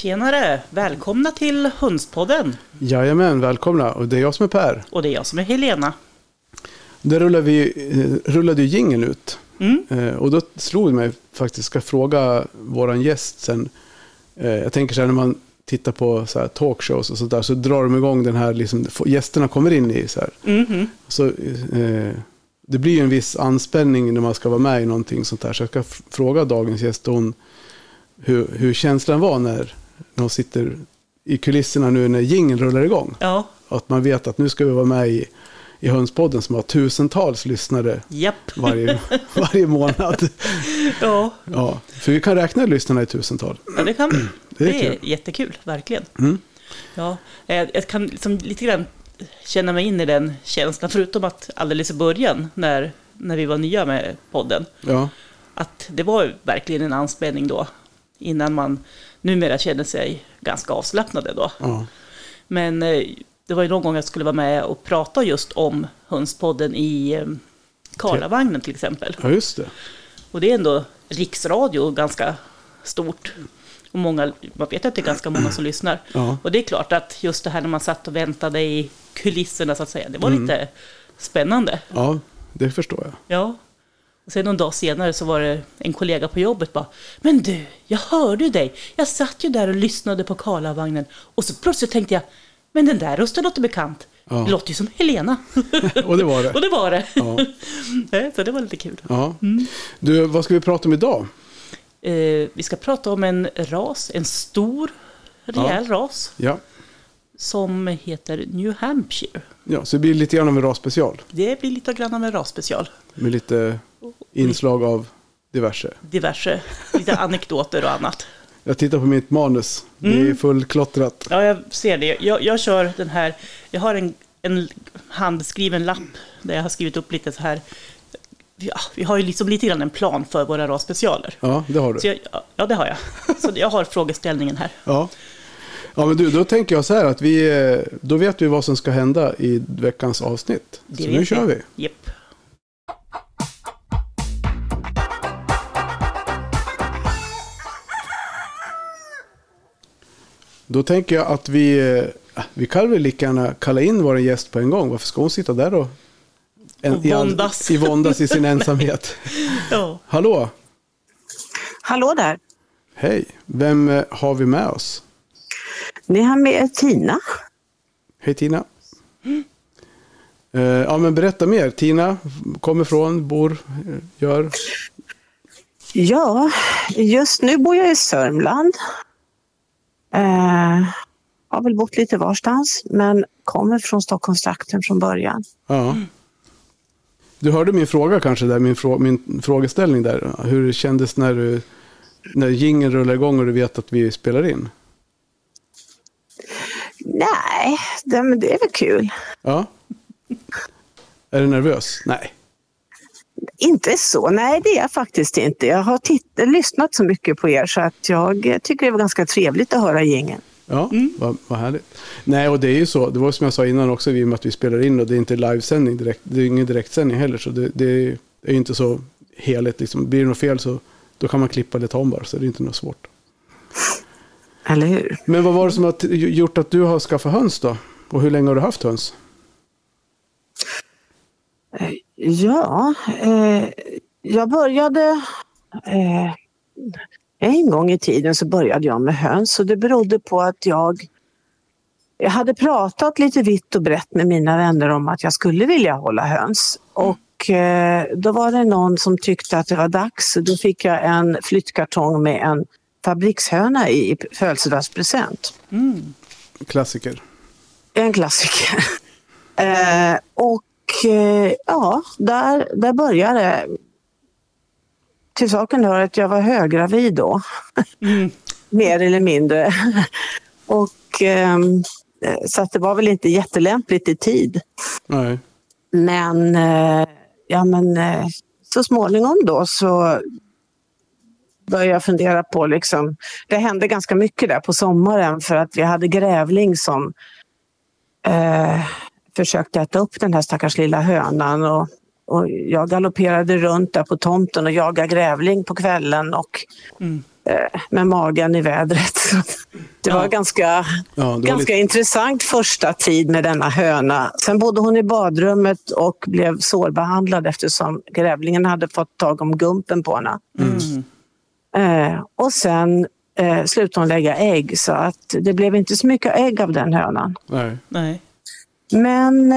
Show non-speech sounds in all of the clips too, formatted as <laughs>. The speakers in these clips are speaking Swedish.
Tjenare! Välkomna till Hönspodden. Jajamän, välkomna. Och det är jag som är Per. Och det är jag som är Helena. Där rullade, vi, eh, rullade ju jingeln ut. Mm. Eh, och då slog det mig faktiskt, ska fråga våran gäst sen. Eh, jag tänker så här när man tittar på så talkshows och sånt där så drar de igång den här, liksom, gästerna kommer in i så här. Mhm. Så, eh, det blir ju en viss anspänning när man ska vara med i någonting sånt där. Så jag ska fråga dagens gäst hon, hur, hur känslan var när, hon sitter i kulisserna nu när jingeln rullar igång. Ja, Att man vet att nu ska vi vara med i, i Hönspodden som har tusentals lyssnare japp. varje, <laughs> varje månad. Ja, Ja, för vi kan räkna lyssnarna i tusental. ja det kan <clears throat> Det är Det är kul. jättekul, verkligen. Mm. Ja, eh, jag kan liksom lite grann känna mig in i den känslan, förutom att alldeles i början, när, när vi var nya med podden, Ja, att det var verkligen en anspänning då, innan man numera känner sig ganska avslappnade då. ja, Men eh, det var ju någon gång jag skulle vara med och prata just om Hönspodden i eh, Karlavagnen till exempel. ja, just det. Och det är ändå riksradio ganska stort. Och många, man vet att det är ganska många som lyssnar. Ja. Och det är klart att just det här när man satt och väntade i kulisserna så att säga, det var Mm. lite spännande. Ja, det förstår jag. Ja. Och sen någon dag senare så var det en kollega på jobbet bara Men du, jag hörde dig. Jag satt ju där och lyssnade på Karlavagnen. Och så plötsligt tänkte jag Men den där rösten låter bekant. Ja. Det låter ju som Helena. <laughs> Och det var det. <laughs> och det var det. Ja. <laughs> Så det var lite kul. Ja. Mm. Du, vad ska vi prata om idag? Eh, vi ska prata om en ras, en stor, rejäl ras. Ja. Som heter New Hampshire. ja, så det blir lite grann av en rasspecial. Det blir lite grann av en rasspecial. Med lite inslag av diverse. Diverse, lite anekdoter och annat. Jag tittar på mitt manus. Det Mm. är fullklottrat. Ja, jag ser det. Jag, jag kör den här, jag har en, en handskriven lapp där jag har skrivit upp lite så här. Ja, vi har ju liksom lite grann en plan för våra rasspecialer. Ja, det har du. jag, ja, det har jag. Så jag har frågeställningen här. Ja. Ja, men du, då tänker jag så här att vi, eh, då vet vi vad som ska hända i veckans avsnitt. Det så nu kör vi. Japp. Då tänker jag att vi, eh, vi kan väl lika gärna kalla in vår gäst på en gång. Varför ska hon sitta där då? En, Och i våndas. I våndas i sin <laughs> ensamhet. Ja. Hallå, Hallå där. hej. Vem eh, har vi med oss? Ni har med Tina. Hej Tina. Eh, ja, men berätta mer. Tina kommer från, bor, gör. Ja, just nu bor jag i Sörmland. Eh, har väl bott lite varstans, men kommer från Stockholmstrakten från början. Ja. Du hörde min fråga kanske där, min, frå, min frågeställning där. Hur det kändes när du, när jingeln rullar igång och du vet att vi spelar in? Nej, det, men det är väl kul. Ja. Är du nervös? Nej. Inte så, nej det är jag faktiskt inte. Jag har lyssnat så mycket på er så att jag tycker det var ganska trevligt att höra gängen. Ja, vad, vad härligt. Nej, och det är ju så. Det var som jag sa innan också, i och med att vi spelar in och det är inte livesändning direkt. Det är ingen direktsändning heller, så det, det är ju inte så heligt. Liksom. Blir det något fel så då kan man klippa det om bara, så det är inte något svårt. Eller hur? Men vad var det som har gjort att du har skaffat höns då? Och hur länge har du haft höns? Ja, eh, jag började... Eh, en gång i tiden så började jag med höns och det berodde på att jag... Jag hade pratat lite vitt och brett med mina vänner om att jag skulle vilja hålla höns. Och eh, då var det någon som tyckte att det var dags. Då fick jag en flyttkartong med en fabrikshöna i i födelsedagspresent. Mm. Klassiker. En klassiker. <laughs> eh, ja, där, där började det. Till saken hör att jag var höggravid då. Mm. <laughs> Mer eller mindre. <laughs> och ehm, eh, Så det var väl inte jättelämpligt i tid. Nej. Men, eh, ja, men eh, så småningom då så började jag fundera på, liksom, det hände ganska mycket där på sommaren för att vi hade grävling som eh, försökte äta upp den här stackars lilla hönan. Och, och jag galopperade runt där på tomten och jagade grävling på kvällen och Mm. eh, med magen i vädret. <laughs> Det var Ja. ganska, Ja, det var ganska lite, intressant första tid med denna höna. Sen bodde hon i badrummet och blev sårbehandlad eftersom grävlingen hade fått tag om gumpen på henne. Mm. Eh, och sen eh, slutade hon lägga ägg så att det blev inte så mycket ägg av den hönan. nej. Nej. Men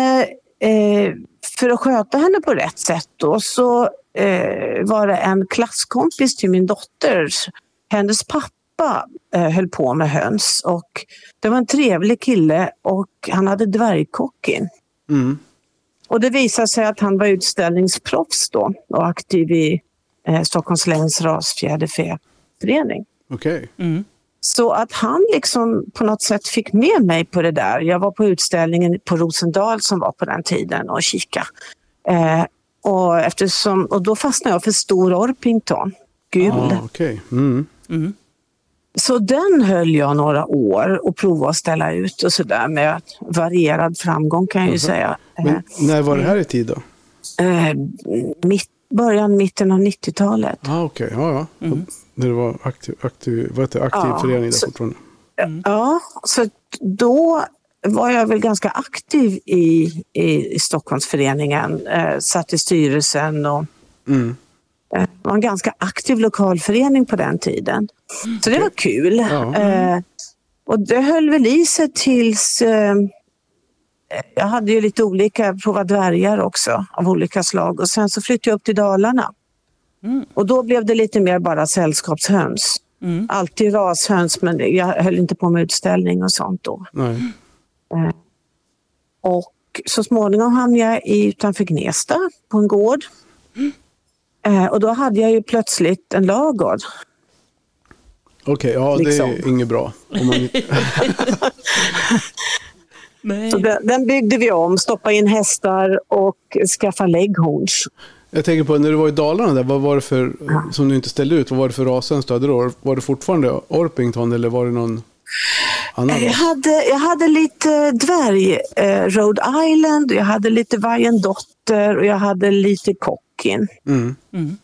eh, för att sköta henne på rätt sätt då så eh, var det en klasskompis till min dotter. Hennes pappa eh, höll på med höns och det var en trevlig kille och han hade dvärgkockin. Mm. Och det visade sig att han var utställningsproffs då och aktiv i eh, Stockholms läns rasfjäderfäförening. Okej. Mm. Så att han liksom på något sätt fick med mig på det där. Jag var på utställningen på Rosendal som var på den tiden och kika. Eh, och, eftersom, och då fastnade jag för stor Orpington, gul. Ah, Okej. Mm. Mm. Så den höll jag några år och provade att ställa ut och sådär med varierad framgång kan jag ju säga. Men när var det här i tid då? Eh, mitt, början, mitten av 90-talet. Ah, Okej, ja, ja. Och När det var aktiv, aktiv, vad heter det? aktiv Ja, förening där så- fortfarande. Ja, så då var jag väl ganska aktiv i, i, i Stockholmsföreningen. Eh, satt i styrelsen och Mm. eh, var en ganska aktiv lokalförening på den tiden. Så det var kul. Ja. Eh, och det höll väl i sig tills eh, jag hade ju lite olika, provat dvärgar också av olika slag och sen så flyttade jag upp till Dalarna. Mm. Och då blev det lite mer bara sällskapshöns. Mm. Alltid rashöns men jag höll inte på med utställning och sånt då. Nej. Och så småningom hamnade jag i, utanför Gnesta på en gård. Eh, och då hade jag ju plötsligt en lagård. Okej, ja Liksom. det är inget bra. Om man. <laughs> Så den, den byggde vi om, stoppade in hästar och skaffa leghorns. Jag tänker på när du var i Dalarna där, vad var det för, som du inte ställde ut, vad var det för rashöns du hade då? Var det fortfarande Orpington eller var det någon annan Jag hade, jag hade lite dvärg, eh, Rhode Island, jag hade lite Wyandotter och jag hade lite Cockin. Mm. Mm.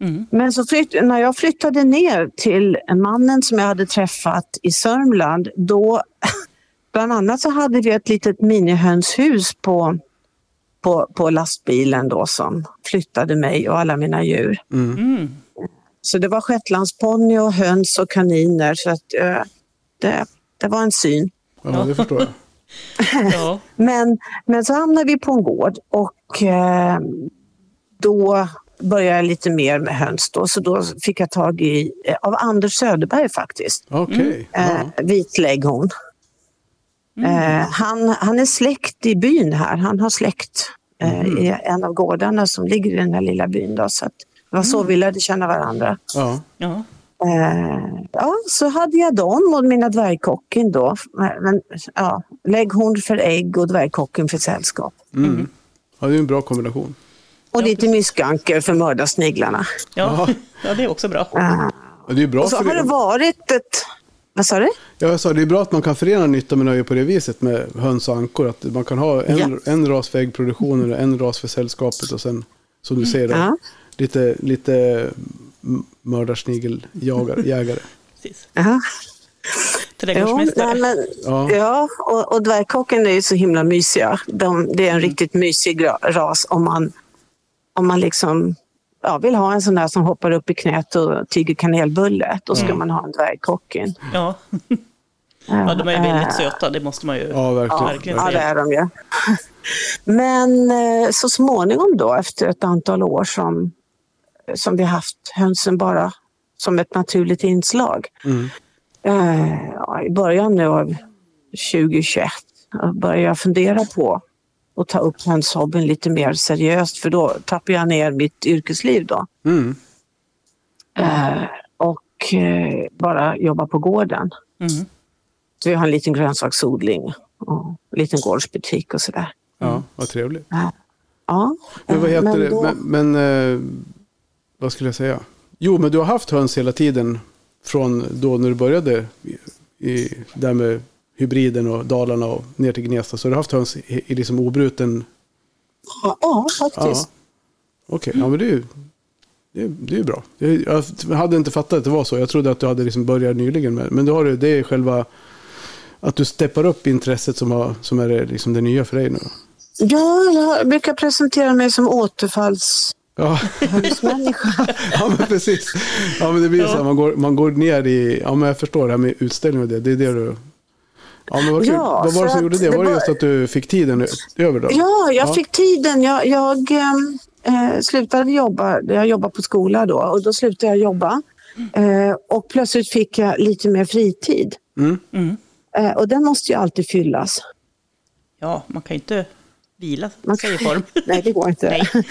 Mm. Men så flytt, när jag flyttade ner till mannen som jag hade träffat i Sörmland, då <laughs> bland annat så hade vi ett litet minihönshus på, på, på lastbilen då som flyttade mig och alla mina djur. Mm. Mm. Så det var shetlandsponny och höns och kaniner så att eh, det, det var en syn. Ja, det förstår jag. <laughs> Ja. Men, men så hamnade vi på en gård och eh, då började jag lite mer med höns. Då, så då fick jag tag i, eh, av Anders Söderberg faktiskt, Okej. eh, Ja. Vitleghorn. Eh, han, han är släkt i byn här. Han har släkt eh, i en av gårdarna som ligger i den här lilla byn. Då, så att det var så vi lärde känna varandra. Ja. Ja. Eh, ja, så hade jag dem och mina dvärgkocken då. Men, ja, lägghorn för ägg och dvärgkocken för sällskap. Mm. ja, det är en bra kombination. Och lite myskanker för mördarsniglarna. Ja. ja, <laughs> det är också bra. Ja, det är bra och så för har det varit ett... Vad sa du? Ja, jag sa det är bra att man kan förena nytta med nöje på det viset med höns och ankor. Att man kan ha en, Ja. en ras för äggproduktionen och en ras för sällskapet och sen som du säger då, Ja. lite, lite m- mördarsnigeljagare. <laughs> jägare. Precis. Ja. Jo, Trädgårdsmästare. men, Ja. ja, och, och dvärgkocken är ju så himla mysiga. De, det är en riktigt mysig ras om man, om man liksom ja, vill ha en sån där som hoppar upp i knät och tyger kanelbulle. Då ska man ha en dvärgkocken. Ja. <laughs> ja, de är ju väldigt söta, det måste man ju Ja, verkligen. verkligen Ja, det är de ju. <laughs> Men eh, så småningom då, efter ett antal år som, som vi haft hönsen bara som ett naturligt inslag. Mm. Eh, ja, I början nu av 2021 började jag fundera på att ta upp hönshobbyn lite mer seriöst för då trappar jag ner mitt yrkesliv då. Mm. Eh, och eh, bara jobba på gården. Mm. Så vi har en liten grönsaksodling och en liten gårdsbutik och sådär. Ja, vad trevligt. Ja, Men vad heter det? då- Men, men eh, vad skulle jag säga? Jo, men du har haft höns hela tiden från då när du började i, där med hybriden och Dalarna och ner till Gnesta. Så du har haft höns i, i liksom obruten... Ja, ja faktiskt. Okej, ja men det är ju Det, det är bra. Jag, jag hade inte fattat att det var så. Jag trodde att du hade liksom börjat nyligen med Men då har du, det är själva... Att du steppar upp intresset som, har, som är liksom det nya för dig nu. Ja, jag brukar presentera mig som återfalls... Ja. <laughs> Ja, men precis. Ja, men det blir ja. så här, man går, man går ner i... Ja, men jag förstår det här med utställning och det. Det är det du... Ja, men vad, ja, vad var det som gjorde det? det var det just att du fick tiden över då? Ja, jag ja. fick tiden. Jag, jag eh, slutade jobba. Jag jobbade på skola då och då slutade jag jobba. Eh, och plötsligt fick jag lite mer fritid. Mm. Mm. Eh, och den måste ju alltid fyllas. Ja, man kan ju inte vila sig i form. Nej, det går inte. <laughs> Nej.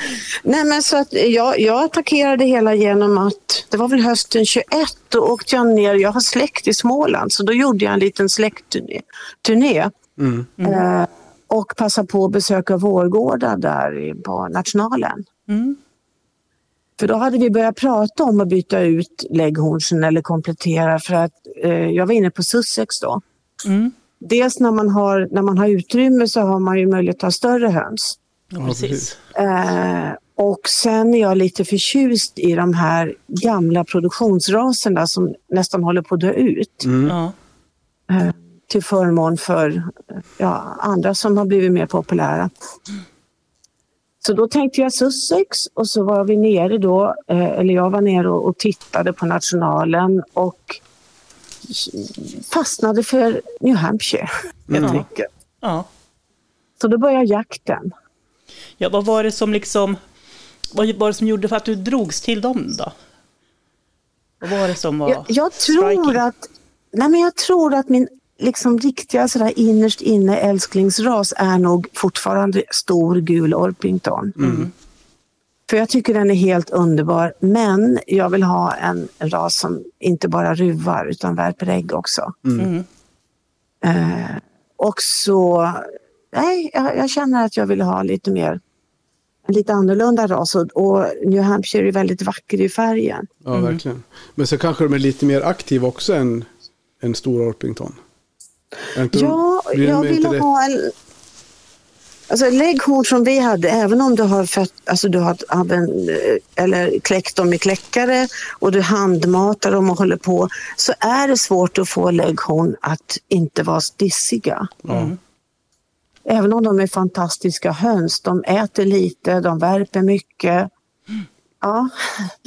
Nej, men så att jag, jag attackerade hela genom att, det var väl hösten 21, då åkte jag ner, jag har släkt i Småland, så då gjorde jag en liten släktturné. Turné. Mm. Eh, och passade på att besöka vårgårdar där på Nationalen. Mm. För då hade vi börjat prata om att byta ut lägghornsen eller komplettera för att eh, jag var inne på Sussex då. Mm dels när man, har, när man har utrymme så har man ju möjlighet att ha större höns. Ja, precis. Eh, och sen är jag lite förtjust i de här gamla produktionsraserna som nästan håller på att dö ut. Mm. Eh, till förmån för ja, andra som har blivit mer populära. Så då tänkte jag Sussex och så var vi nere då, eh, eller jag var nere och, och tittade på nationalen och fastnade för New Hampshire helt mm. enkelt. Ja. Så då började jakten. Ja, vad var det som liksom, vad var det som gjorde för att du drogs till dem då? Vad var det som var Jag, jag tror att, nej men jag tror att min liksom riktiga sådär innerst inne älsklingsras är nog fortfarande stor gul Orpington. Mm. För jag tycker den är helt underbar. Men jag vill ha en ras som inte bara ruvar utan värper ägg också. Mm. Eh, och så, nej, jag, jag, känner att jag vill ha lite mer en lite annorlunda ras och, och New Hampshire är väldigt vacker i färgen. Ja, mm. verkligen. Men så kanske de är lite mer aktiva också än en stor Orpington? Ja, jag vill ha en Alltså lägghorn som vi hade, även om du har, fött, alltså du har använt, eller kläckt dem i kläckare och du handmatar dem och håller på, så är det svårt att få lägghorn att inte vara dissiga. Mm. Även om de är fantastiska höns, de äter lite, de värper mycket. Ja,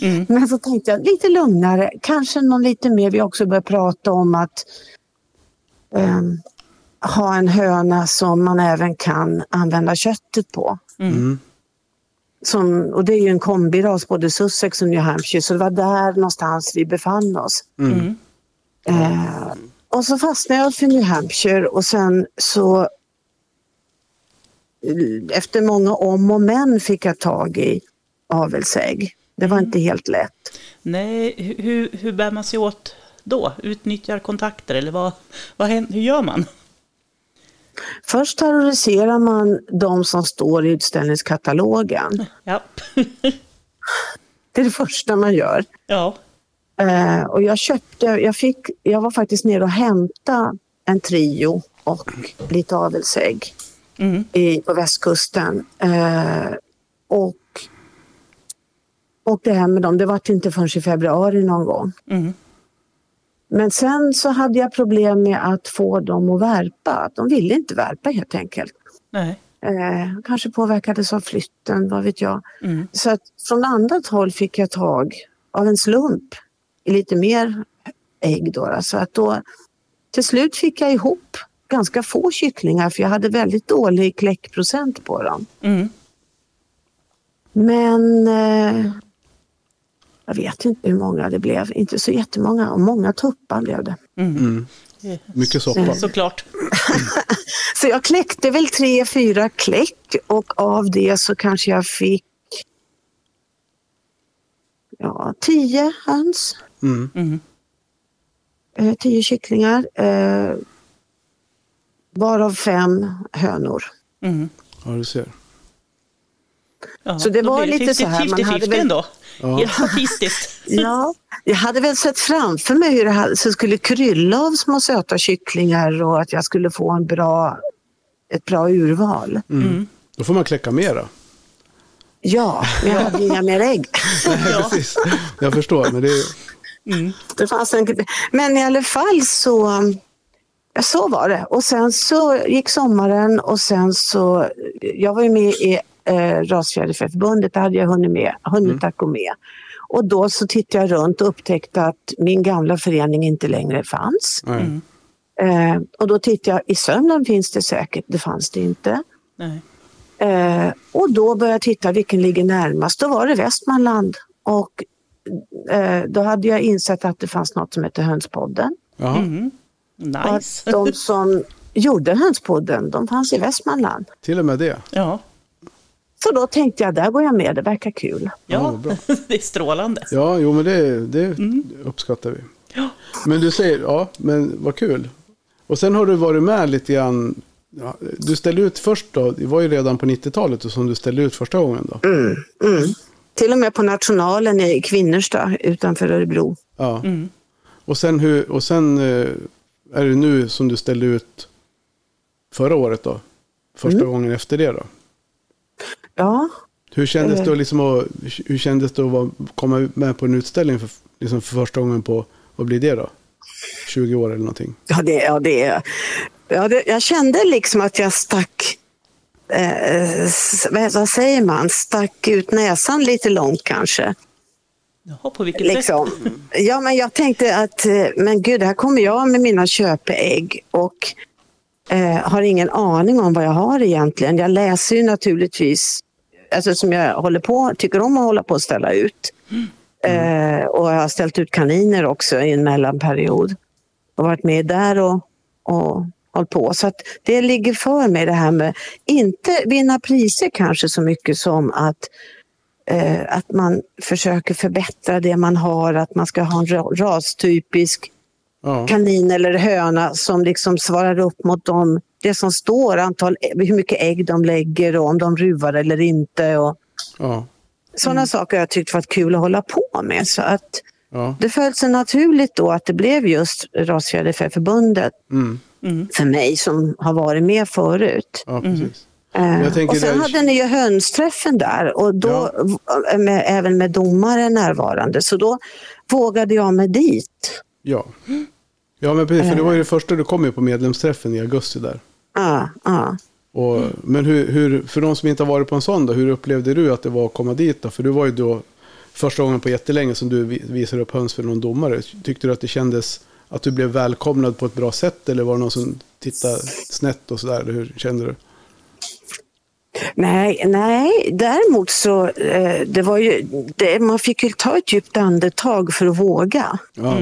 mm. <laughs> men så tänkte jag lite lugnare, kanske någon lite mer, vi också börjar prata om att um, ha en höna som man även kan använda köttet på. Mm. Som, och det är ju en kombiras, både Sussex och New Hampshire, så det var där någonstans vi befann oss. Mm. Eh, och så fastnade jag för New Hampshire och sen så efter många om och men fick jag tag i avelsägg. Det var mm. inte helt lätt. Nej, hur, hur bär man sig åt då? Utnyttjar kontakter eller vad, vad, hur gör man? Först terroriserar man de som står i utställningskatalogen. Ja. det är det första man gör. Ja. Uh, och jag köpte, jag fick, jag var faktiskt nere och hämtade en trio och lite avelsägg mm. i, på västkusten. Uh, och åkte hem med dem. Det var inte förrän i februari någon gång. Mm. Men sen så hade jag problem med att få dem att värpa. De ville inte värpa helt enkelt. Nej. Eh, kanske påverkades av flytten, vad vet jag. Mm. Så att från annat håll fick jag tag av en slump i lite mer ägg. Då, så att då, till slut fick jag ihop ganska få kycklingar för jag hade väldigt dålig kläckprocent på dem. Mm. Men eh, jag vet inte hur många det blev, inte så jättemånga. Och många tuppar blev det. Mm. Mm. Mycket soppa. Såklart. <laughs> så jag kläckte väl tre, fyra kläck och av det så kanske jag fick ja, tio höns. Mm. mm. Eh, tio kycklingar. Eh, varav fem hönor. Mm. Ja, du ser. Ja, så det var lite så här. Man hade väl... ändå. Ja. Helt statistiskt. <laughs> ja, jag hade väl sett framför mig hur det så skulle krylla av små söta kycklingar och att jag skulle få en bra, ett bra urval. Mm. Mm. Då får man kläcka mera. Ja, men jag hade inga mer ägg. <laughs> Nej, precis. Jag förstår, men det är... Det fanns en, men i alla fall så, ja, så var det. Och sen så gick sommaren och sen så, jag var ju med i eh, Rasfjäderfäförbundet, där hade jag hunnit, med, hunnit att gå med. Och då så tittade jag runt och upptäckte att min gamla förening inte längre fanns. Nej. Eh, och då tittade jag, i Sörmland finns det säkert, det fanns det inte. Nej. Eh, och då började jag titta vilken ligger närmast. Då var det Västmanland. Och eh, då hade jag insett att det fanns något som hette Hönspodden. Mm. Och Nice. att de som gjorde Hönspodden, de fanns i Västmanland. Till och med det. Ja. Så då tänkte jag, där går jag med, det verkar kul. Ja, <laughs> det är strålande. Ja, jo men det, det uppskattar vi. Ja. Men du säger, ja, men vad kul. Och sen har du varit med lite grann. Ja, du ställde ut först då, det var ju redan på 90-talet som du ställde ut första gången då. Mm. Till och med på Nationalen i Kvinnersta utanför Örebro. Ja. Och sen, hur, och sen eh, är det nu som du ställde ut förra året då? Första gången efter det då? Ja, Hur kändes Eh. det att, liksom att, hur kändes det att komma med på en utställning för, liksom för första gången på, vad blir det då? 20 år eller någonting? ja, det, ja, det, ja det, jag kände liksom att jag stack, eh, vad säger man, stack ut näsan lite långt kanske. Jaha, på vilket sätt? Liksom. Ja, men jag tänkte att, eh, men gud, här kommer jag med mina köpeägg och eh, har ingen aning om vad jag har egentligen. Jag läser ju naturligtvis, alltså som jag håller på, tycker om att hålla på och ställa ut. Eh, och jag har ställt ut kaniner också i en mellanperiod. Och varit med där och, och hållit på. Så det ligger för mig det här med, inte vinna priser kanske så mycket som att eh, att man försöker förbättra det man har, att man ska ha en ra- rastypisk Ja, kanin eller höna som liksom svarar upp mot dem, det som står, antal, hur mycket ägg de lägger och om de ruvar eller inte. Och ja, sådana saker har jag tyckt varit kul att hålla på med. Så att ja. det föll sig naturligt då att det blev just Rasfjäderfäförbundet Mm, för mig som har varit med förut. ja precis. Eh, och sen där- hade ni ju hönsträffen där och då v- med, även med domare närvarande så då vågade jag mig dit. Ja. Ja, men precis, för det var ju det första du kom ju på medlemsträffen i augusti där. Ja, ja. Och, Men hur, hur, för de som inte har varit på en sån då, hur upplevde du att det var att komma dit då? För du var ju då första gången på jättelänge som du visade upp höns för någon domare. Tyckte du att det kändes att du blev välkomnad på ett bra sätt eller var det någon som tittade snett och sådär? Hur kände du? Nej, nej, däremot så eh, det var ju, det, man fick ju ta ett djupt andetag för att våga. Ja,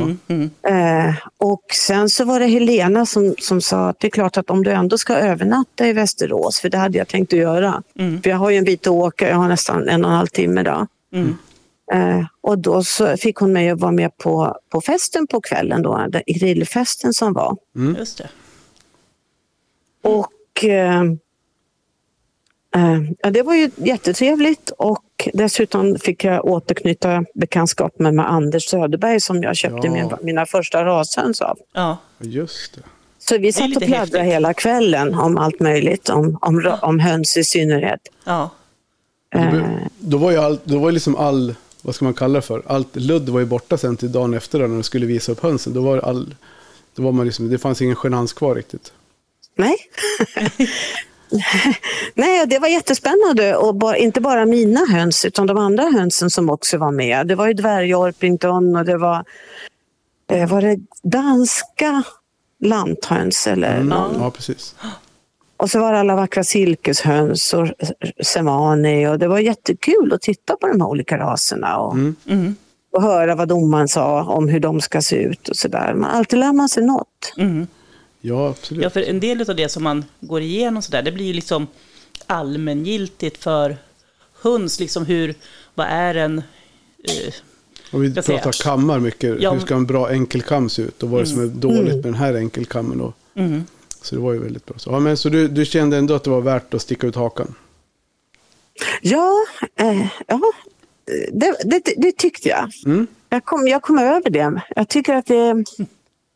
Eh, och sen så var det Helena som, som sa att det är klart att om du ändå ska övernatta i Västerås, för det hade jag tänkt att göra. För jag har ju en bit att åka, jag har nästan en och en halv timme då. Eh, och då så fick hon mig att vara med på, på festen på kvällen då, den grillfesten som var. Just det. Och ja, det var ju jättetrevligt och dessutom fick jag återknyta bekantskap med, med Anders Söderberg som jag köpte Ja. min, mina första rashöns av. Ja. just det. Så vi satt och pladdrade häftigt. hela kvällen om allt möjligt, om, om, ra- om höns i synnerhet. Ja. Eh, Då var ju all, då var liksom all, vad ska man kalla det för? Allt ludd var ju borta sen till dagen efter då, när du skulle visa upp hönsen. Då var all, då var man liksom, det fanns ingen genans kvar riktigt. nej. <laughs> <laughs> <laughs> nej, det var jättespännande och ba, inte bara mina höns utan de andra hönsen som också var med. Det var ju dvärgorpington och det var, eh, var det danska lanthöns eller Mm, någon. ja, precis. Och så var det alla vackra silkeshöns och semani och det var jättekul att titta på de här olika raserna och, Mm. och höra vad domaren sa om hur de ska se ut och sådär. Men alltid lär man sig något. Mm. Ja, absolut. Ja, för en del av det som man går igenom sådär, det blir ju liksom allmängiltigt för höns, liksom hur, vad är en... Eh, Och vi pratar kammar mycket. Ja, Hur ska en bra enkelkam se ut? Och vad är det som är dåligt med den här enkelkammen? Och, mm. Så det var ju väldigt bra. Så, ja, men, så du, du kände ändå att det var värt att sticka ut hakan? Ja, eh, ja det, det, det tyckte jag. Mm. Jag, kom, jag kom över det. Jag tycker att det,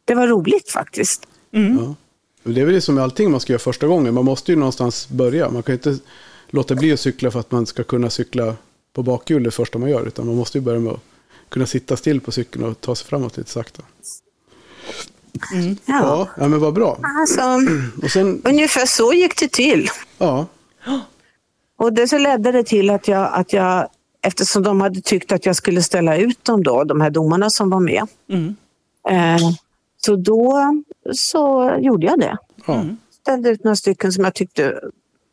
det var roligt faktiskt. Ja. Och Det är väl det som med allting man ska göra första gången. Man måste ju någonstans börja. Man kan ju inte låta bli att cykla för att man ska kunna cykla på bakhjul det första man gör. Utan man måste ju börja med att kunna sitta still på cykeln och ta sig framåt lite sakta. Ja. Ja, ja men vad bra. Alltså, <clears throat> Och sen, ungefär så gick det till. ja, Och det så ledde det till att jag, att jag, eftersom de hade tyckt att jag skulle ställa ut dem då, de här domarna som var med. Mm. Eh, så då så gjorde jag det. ja. Ställde ut några stycken som jag tyckte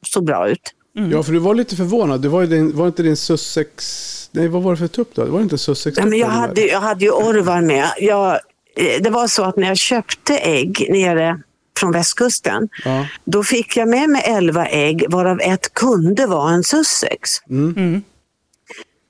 såg bra ut. ja, för du var lite förvånad. Det var, ju din, var inte din Sussex... Nej, vad var det för tupp då? Det var inte Sussex Ja, men jag, hade, jag hade ju Orvar med. Jag, eh, det var så att när jag köpte ägg nere från västkusten, Ja. då fick jag med mig 11 ägg varav ett kunde vara en Sussex.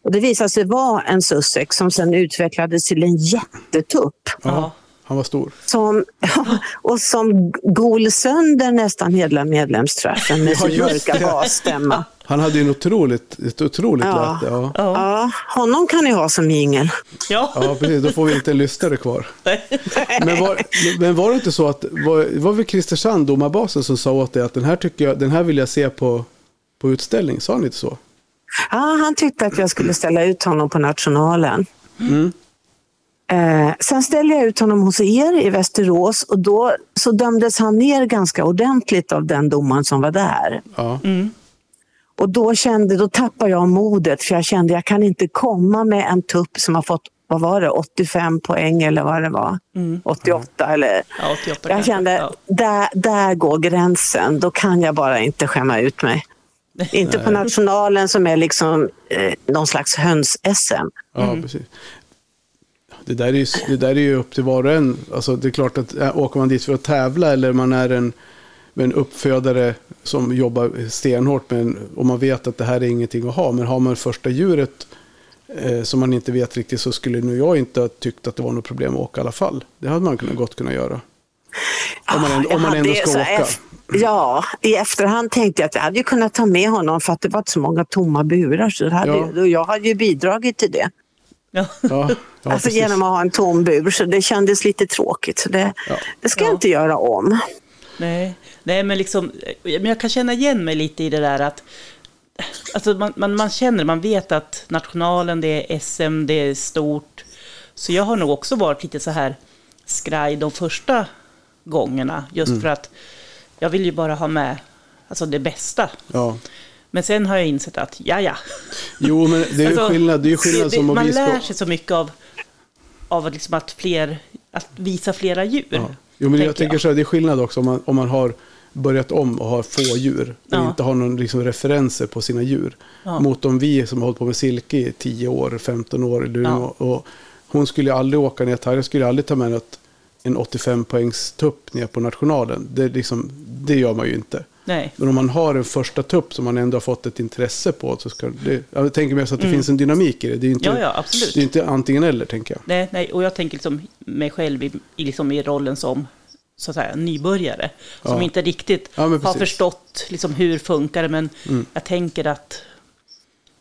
Och det visade sig vara en Sussex som sen utvecklades till en jättetupp. Ja, han var stor. Som, <laughs> och som gol sönder nästan hela medlemsträffen med <laughs> Ja, sin mörka basstämma. Han hade ju en otroligt, ett otroligt Ja. läte. Ja. Ja. Ja, honom kan ni ha som jingel. Ja. ja, precis. Då får vi inte en lyssnare kvar. <laughs> Men var, men var det inte så att, var, var det Christer Sand, domarbasen, som sa åt dig att den här, tycker jag, den här vill jag se på, på utställning? Sa han inte så? Ja, han tyckte att jag skulle ställa ut honom på Nationalen. Eh, sen ställde jag ut honom hos er i Västerås och då så dömdes han ner ganska ordentligt av den domaren som var där. Ja, Och då kände, då tappade jag modet för jag kände jag kan inte komma med en tupp som har fått, vad var det, 85 poäng eller vad det var. 88 eller... Ja, 88 Jag kanske. kände, Ja. där, där går gränsen. Då kan jag bara inte skämma ut mig. <laughs> Inte på nationalen som är liksom eh, någon slags höns-SM. ja precis. Det där, är ju, det där är ju upp till var och en. Alltså, det är klart att äh, åker man dit för att tävla eller man är en, en uppfödare som jobbar stenhårt med en, och man vet att det här är ingenting att ha. Men har man första djuret eh, som man inte vet riktigt så skulle nu jag inte ha tyckt att det var något problem att åka i alla fall. Det hade man kunnat, gott kunnat göra. Om man ändå, Jag om man ändå ska åka. Ja, i efterhand tänkte jag att jag hade kunnat ta med honom för att det var så många tomma burar. Så hade, Ja. Jag hade ju bidragit till det. Ja. Ja, ja, <laughs> alltså precis. genom att ha en tom bur. Så det kändes lite tråkigt. Så det, Ja. det ska jag Ja. inte göra om. Nej, nej men liksom, men jag kan känna igen mig lite i det där att alltså man, man, man känner, man vet att nationalen, det är SM, det är stort. Så jag har nog också varit lite så här skraj de första gångerna, just Mm. för att jag vill ju bara ha med alltså det bästa. Ja. Men sen har jag insett att, ja ja. Jo, men det är ju <laughs> Alltså, skillnad. Det är skillnad det- som om Man vi ska... lär sig så mycket av, av att, liksom att, fler, att visa flera djur. Ja. Jo, men jag tänker tänker så här, det är skillnad också om man, om man har börjat om och har få djur och Ja. inte har någon liksom, referenser på sina djur. Ja. Mot om vi som har hållit på med silke i 10 år, 15 år. Eller, Ja. och, och hon skulle aldrig åka ner, Tarja skulle aldrig ta med något, en 85 poängs tupp ner på nationalen. Det, liksom, det gör man ju inte. Nej. Men om man har en första tupp som man ändå har fått ett intresse på så ska det, jag tänker mig så att det finns en dynamik i det. Det är inte, Mm. Ja, ja, absolut. Det är inte antingen eller tänker jag. Nej, nej, och jag tänker liksom mig själv i, liksom i rollen som så att säga, nybörjare. Som Ja. inte riktigt har. Mm. förstått liksom, hur funkar det. Men jag tänker att,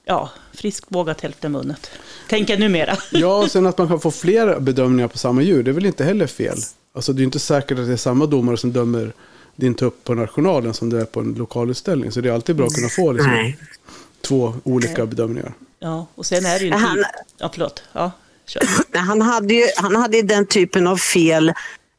ja, friskt vågat hälften vunnet. Tänker jag numera. <laughs> Ja, och sen att man kan få flera bedömningar på samma djur, det är väl inte heller fel. Alltså det är inte säkert att det är samma domare som dömer din tupp på nationalen som det är på en lokalutställning. Så det är alltid bra att kunna få liksom, Nej. två olika bedömningar. Ja, och sen är det ju en Han-. Ja, förlåt. Ja, kör. <clears throat> Han hade ju han hade ju den typen av fel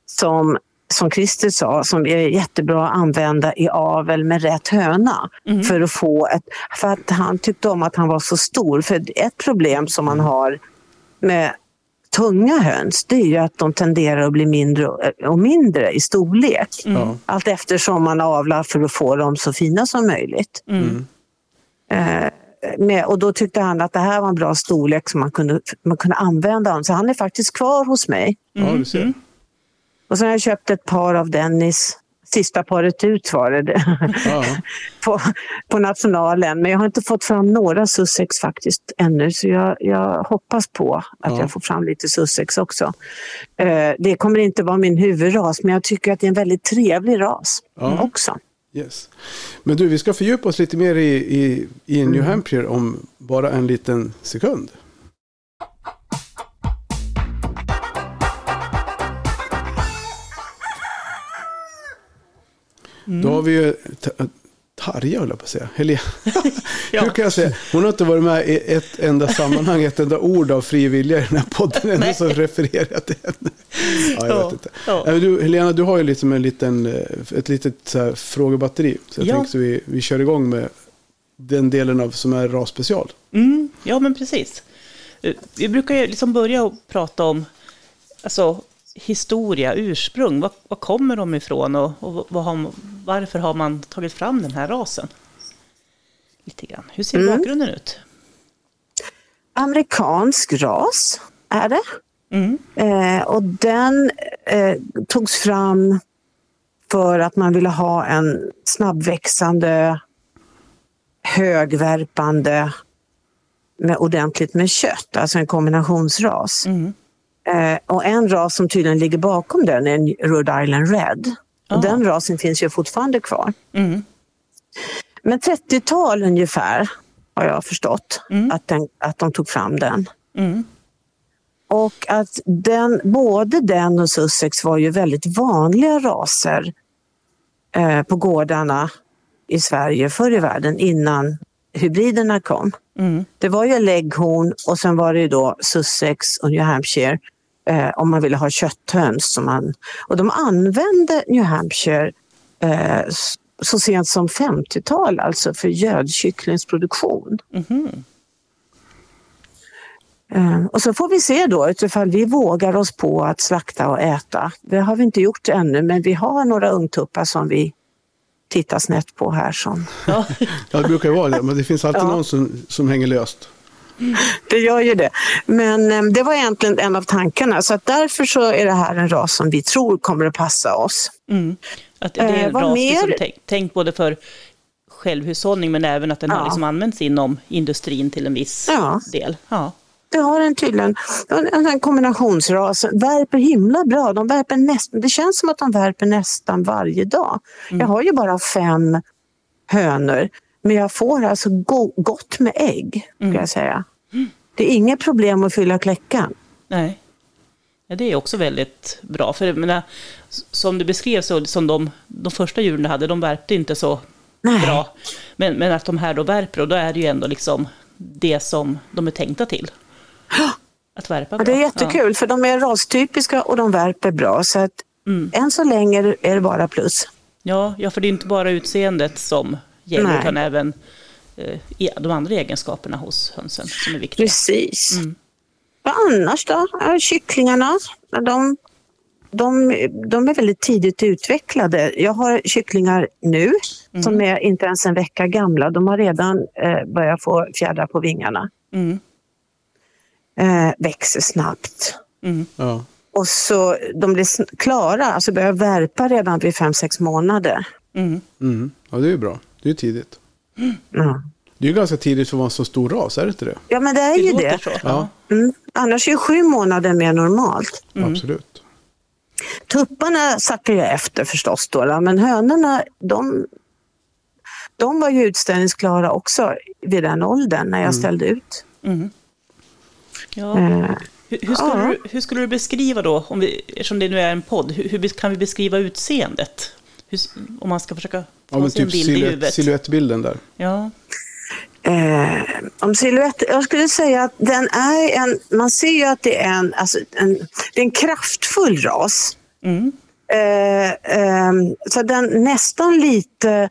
som, som Christer sa, som är jättebra att använda i avel med rätt höna. För att få ett, för att han tyckte om att han var så stor. För ett problem som man har med tunga höns, det är ju att de tenderar att bli mindre och mindre i storlek. Ja. Allt eftersom man avlar för att få dem så fina som möjligt. Eh, med, och då tyckte han att det här var en bra storlek som man kunde, man kunde använda dem. Så han är faktiskt kvar hos mig. Ja, du ser. Och sen har jag köpt ett par av Dennis. Sista paret ut var det <laughs> Ja, på, på nationalen. Men jag har inte fått fram några Sussex faktiskt ännu. Så jag, jag hoppas på att Ja. jag får fram lite Sussex också. Eh, det kommer inte vara min huvudras men jag tycker att det är en väldigt trevlig ras Ja. också. yes. Men du, vi ska fördjupa oss lite mer i, i, i New Hampshire om bara en liten sekund. Då har vi ju Tarja höll jag på att säga. Helena. <laughs> Ja. Hur kan jag säga? Hon har inte varit med i ett enda sammanhang, ett enda ord av fri vilja i den här podden. Ändå så refererar till henne. Ja, jag Ja, vet inte. ja. Du, Helena, du har ju liksom en liten, eh, ett litet så frågebatteri. Så jag Ja. tänkte vi, vi kör igång med den delen av som är rasspecial. Mm, ja, men precis. Eh, Vi brukar ju liksom börja att prata om alltså, historia, ursprung. Var, var kommer de ifrån och, och vad har, varför har man tagit fram den här rasen? Lite grann. Hur ser bakgrunden ut? Amerikansk ras är det. Mm, Eh, och den eh, togs fram för att man ville ha en snabbväxande, högvärpande med ordentligt med kött, alltså en kombinationsras. mm, Eh, och en ras som tydligen ligger bakom den är en Rhode Island Red. Ah. Och den rasen finns ju fortfarande kvar. mm, Men 30-tal ungefär har jag förstått Mm. att, den, att de tog fram den. mm, Och att den, både den och Sussex var ju väldigt vanliga raser eh, på gårdarna i Sverige förr i världen innan hybriderna kom. mm, Det var ju Leghorn och sen var det ju då Sussex och New Hampshire eh, om man ville ha kötthöns. Som man, och de använde New Hampshire eh, så sent som 50-tal, alltså för gödkycklingsproduktion. Eh, Och så får vi se då utifall vi vågar oss på att slakta och äta. Det har vi inte gjort ännu men vi har några ungtuppar som vi tittar snett på här. Som. Ja, <laughs> Ja, det brukar vara det, men det finns alltid Ja. någon som, som hänger löst. Det gör ju det. Men eh, det var egentligen en av tankarna så att därför så är det här en ras som vi tror kommer att passa oss. mm. Att det är Eh, en vad ras mer? liksom, tänk, tänk både för självhushållning men även att den har Ja. liksom använts inom industrin till en viss Ja. del. Ja. Det har en tydligen en, en kombinationsras. Värper himla bra. De värper nästan, det känns som att de värper nästan varje dag. Jag har ju bara fem hönor. Men jag får alltså go- gott med ägg, ska jag säga. Det är inget problem att fylla kläckan. Nej. Ja, det är också väldigt bra. För menar, som du beskrev, så, som de, de första djuren du hade, de värpte inte så Nej. bra. Men, men att de här då värper, och då är det ju ändå liksom det som de är tänkta till. <gasps> Att värpa Ja, det är jättekul för de är rastypiska och de värper bra. Så att Mm. än så länge är det bara plus. Ja, ja, för det är inte bara utseendet som gäller, utan även eh, e- de andra egenskaperna hos hönsen som är viktiga. Precis. Mm. Vad annars då? Ja, Kycklingarna, de, de, de är väldigt tidigt utvecklade. Jag har kycklingar nu som är inte ens en vecka gamla. De har redan eh, börjat få fjädrar på vingarna. Mm, Eh, växer snabbt. mm, Ja. Och så de blir klara, alltså börjar värpa redan vid 5-6 månader. mm. Mm. ja, det är ju bra. Det är ju tidigt. Ja. Det är ju ganska tidigt för att vara en så stor ras, är det inte det? ja, men det är Det ju det. så. Ja. Mm. Annars är ju sju månader mer normalt. Absolut. Tupparna sackar ju efter förstås då, men hönorna de, de var ju utställningsklara också vid den åldern när jag ställde ut. Mm. Ja. Eh, Hur, hur, skulle Ja. du, hur skulle du beskriva då, om vi, eftersom det nu är en podd, hur, hur kan vi beskriva utseendet? Hur, om man ska försöka få Ja, sig en typ bild i huvudet. silhuettbilden där. Ja. Eh, om silhuett, jag skulle säga att den är en, man ser ju att det är en, alltså en, det är en kraftfull ras. Mm. Eh, ehm, så den nästan lite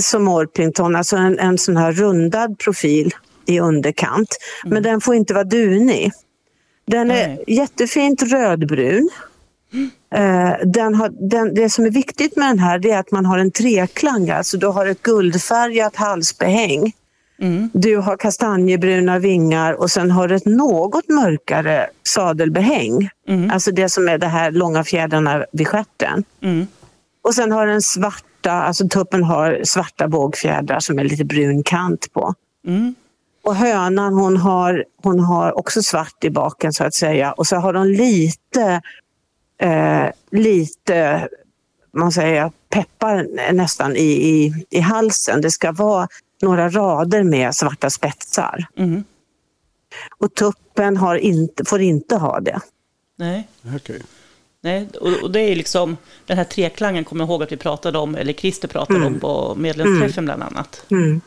som Orpington, alltså en, en sån här rundad profil i underkant. Men den får inte vara dunig. Den är Nej. jättefint rödbrun. Eh, den har, den, det som är viktigt med den här är att man har en treklang, alltså du har ett guldfärgat halsbehäng. Mm. Du har kastanjebruna vingar och sen har du ett något mörkare sadelbehäng. Mm. Alltså det som är de här långa fjädrarna vid stjärten. Mm. Och sen har den svarta, alltså tuppen har svarta bågfjädrar som är lite brun kant på. Mm. Och hönan hon har, hon har också svart i baken så att säga. Och så har de lite, eh, lite man säger, peppar nästan i, i, i halsen. Det ska vara några rader med svarta spetsar. Mm. Och tuppen har inte, får inte ha det. Nej. Okej. Nej, och, och det är liksom den här treklangen, kommer jag ihåg att vi pratade om, eller Christer pratade om på medlemsträffen bland annat. Mm.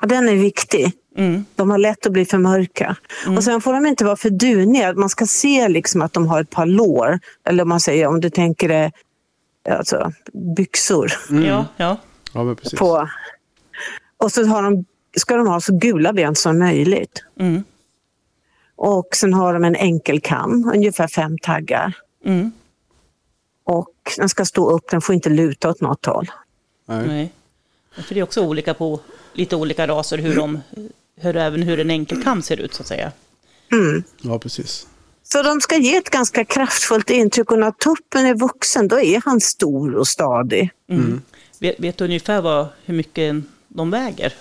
Ja, den är viktig. Mm. De har lätt att bli för mörka. Och sen får de inte vara för duniga. Man ska se liksom att de har ett par lår. Eller om man säger, om du tänker dig alltså, byxor. Ja, ja. Ja, men precis. På. Och så har de, ska de ha så gula ben som möjligt. Mm. Och sen har de en enkel kam, ungefär fem taggar. Mm. Och den ska stå upp, den får inte luta åt något håll. Nej. Nej. För det är också olika på lite olika raser hur de, hur även hur en enkelkam ser ut så att säga. Ja, precis. Så de ska ge ett ganska kraftfullt intryck och när tuppen är vuxen då är han stor och stadig. Mm. Vet, vet du ungefär vad, hur mycket de väger?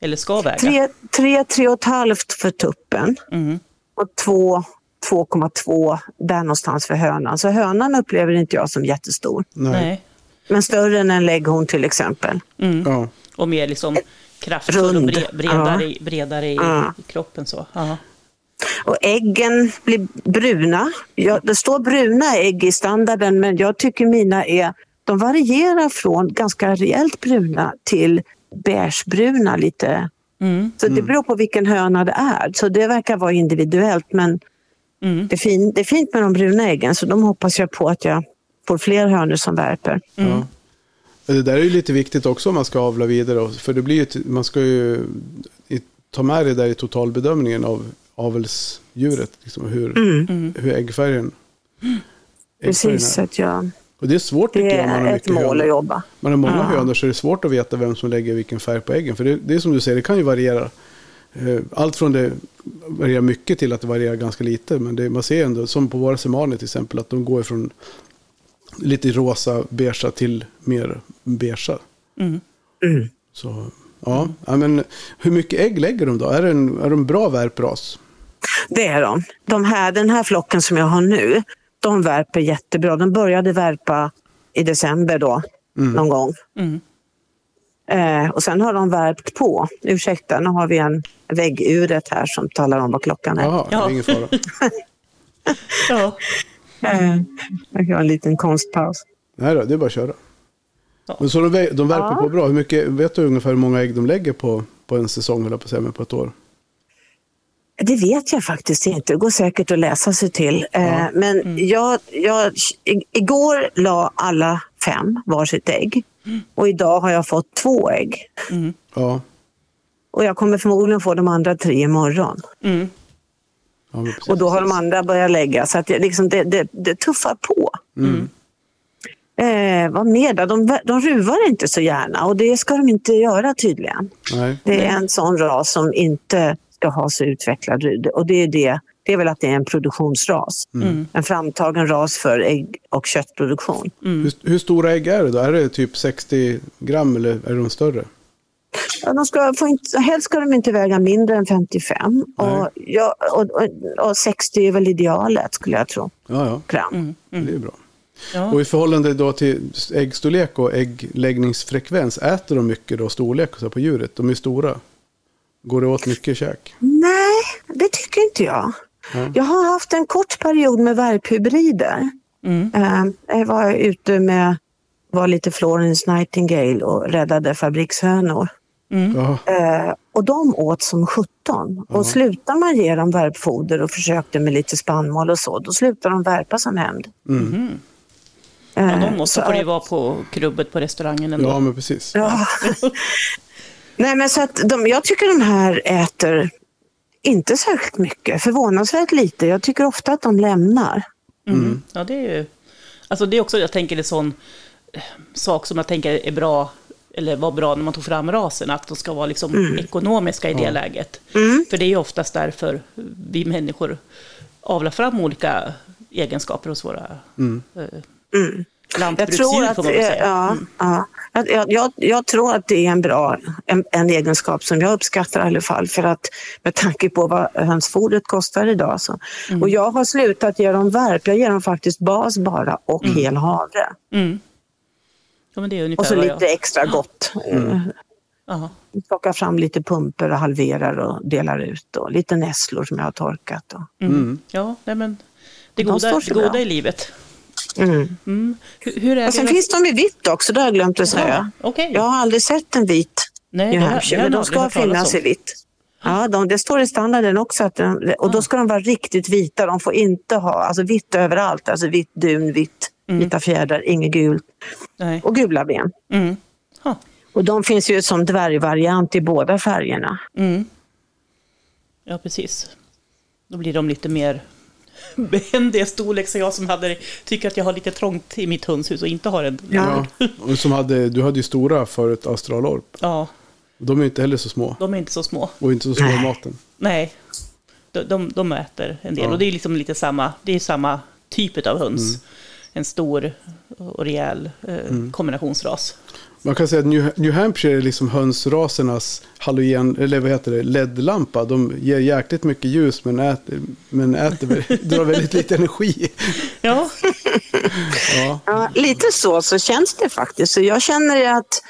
Eller ska väga? Tre, tre, tre och ett halvt för tuppen Mm. och två, 2,2 där någonstans för hönan. Så hönan upplever inte jag som jättestor. Nej. Nej. Men större än en lägghorn till exempel. Mm. Ja. Och mer liksom kraftfull och Rund. bre, bredare, bredare i, Ja. i kroppen så. Ja. Och äggen blir bruna. Ja, det står bruna ägg i standarden men jag tycker mina är, de varierar från ganska rejält bruna till beigebruna lite. Mm. Så det beror på vilken höna det är. Så det verkar vara individuellt men Mm. det, är fin, det är fint med de bruna äggen så de hoppas jag på att jag får fler hönor som värper. Mm. Det där är ju lite viktigt också om man ska avla vidare. För det blir ju, man ska ju ta med det där i totalbedömningen av avelsdjuret. Liksom hur, Mm. hur äggfärgen, äggfärgen Precis, är. att jag, Och det är svårt det man har är ett mål att hönor. jobba. Man har många Ja. hönor så är det svårt att veta vem som lägger vilken färg på äggen. För det, det är som du säger, det kan ju variera. Eh, Allt från det varierar mycket till att det varierar ganska lite. Men det, man ser ändå, som på våra semaner till exempel, att de går från lite rosa, beigea till mer beigea. Mm. Mm. Så, ja. ja, men hur mycket ägg lägger de då? Är det en, är de bra värpras? Det är de. de här, den här flocken som jag har nu, de värper jättebra. De började värpa i december då, någon gång. Mm. Eh, och sen har de värpt på. Ursäkta, nu har vi en vägguret här som talar om vad klockan är. Det Ja. är ingen fara. <laughs> Ja. <laughs> Jag har en liten konstpaus. Nej då, det är bara att köra. Ja. Men så de, de värper Ja. på bra. Hur mycket, vet du ungefär hur många ägg de lägger på, på en säsong, eller på, att säga, på ett år? Det vet jag faktiskt inte. Det går säkert att läsa sig till. Eh, men jag, jag, i- igår la alla fem varsitt ägg. Och idag har jag fått två ägg. Ja, Och jag kommer förmodligen få de andra tre imorgon. Mm. Ja. Och då har de andra börjat lägga. Så att det, liksom, det, det, det tuffar på. Eh, vad mer då? De, de ruvar inte så gärna och det ska de inte göra tydligen. Nej. Det är en sån ras som inte ska ha så utvecklad ryd. Och det är, det, det är väl att det är en produktionsras. En framtagen ras för ägg och köttproduktion. Hur, hur stora ägg är det då? Är det typ 60 gram eller är de större? Ja, de ska få inte, helst ska de inte väga mindre än 55 och, ja, och, och, och 60 är väl idealet skulle jag tro. Ja, ja. Gram. Det är bra. Ja. Och i förhållande då till äggstorlek och äggläggningsfrekvens, äter de mycket då storlek så på djuret? De är stora. Går det åt mycket käk? Nej, det tycker inte jag. Ja. Jag har haft en kort period med värphybrider. Mm. Eh, Jag var ute med, var lite Florence Nightingale och räddade fabrikshönor. Mm. Ja, Eh, och de åt som 17. Och slutar man ge dem värpfoder och försökte med lite spannmål och så, då slutar de värpa som hämnd. Mhm. Ja, Eh, de måste så får ju vara på krubbet på restaurangen ändå. ja men precis. Ja. <laughs> Nej, men så att de, jag tycker de här äter inte särskilt mycket, förvånansvärt lite. Jag tycker ofta att de lämnar. Mm. Ja, det är ju... Alltså det är också, jag tänker, en sån eh, sak som jag tänker är bra, eller var bra när man tog fram rasen, att de ska vara liksom ekonomiska i det läget. För det är ju oftast därför vi människor avlar fram olika egenskaper hos våra eh, Jag lantbruksdjur, tror att, får man väl eh, säga. ja, ja. Jag, jag- jag, jag tror att det är en bra en, en egenskap som jag uppskattar i alla fall. För att med tanke på vad hönsfodret kostar idag. Så. Mm. Och jag har slutat ge dem värp. Jag ger dem faktiskt bas bara och hel havre. Mm. Ja, men det är ungefär Och så lite jag... extra gott. Eh, Ja. Plockar fram lite pumper och halverar och delar ut. Och lite nässlor som jag har torkat. Och. Mm. Ja, nej, men det De goda, det goda i livet. Mm. Mm. Hur, hur är Och sen deras- finns de i vitt också, det har jag glömt att säga. Ja, okej. Jag har aldrig sett en vit Nej, New det Hampshire, det men de ska finnas om. i vitt. Ja, de, det står i standarden också. Att de, och då ska de vara riktigt vita. De får inte ha alltså vitt överallt. Alltså vitt dun, vitt, vita fjädrar, inget gult. Nej. Och gula ben. Mm. Och de finns ju som dvärgvariant i båda färgerna. Mm. Ja, precis. Då blir de lite mer <laughs> behändiga storlek. Så jag som hade, tycker att jag har lite trångt i mitt hönshus och inte har en... Ja. Ja. Och som hade, du hade ju stora förut, Australorp. Ja, De är inte heller så små. de är inte så små. Och inte så små i Nej. maten. Nej, de, de, de äter en del. Ja. Och det är liksom lite samma, det är samma typ av höns. En stor och rejäl eh, kombinationsras. Man kan säga att New, New Hampshire är liksom hönsrasernas halogen, eller vad heter det, LED-lampa. De ger jäkligt mycket ljus men äter, men äter <laughs> drar väldigt lite energi. Ja, <laughs> Ja, Ja, lite så, så känns det faktiskt. Så jag känner att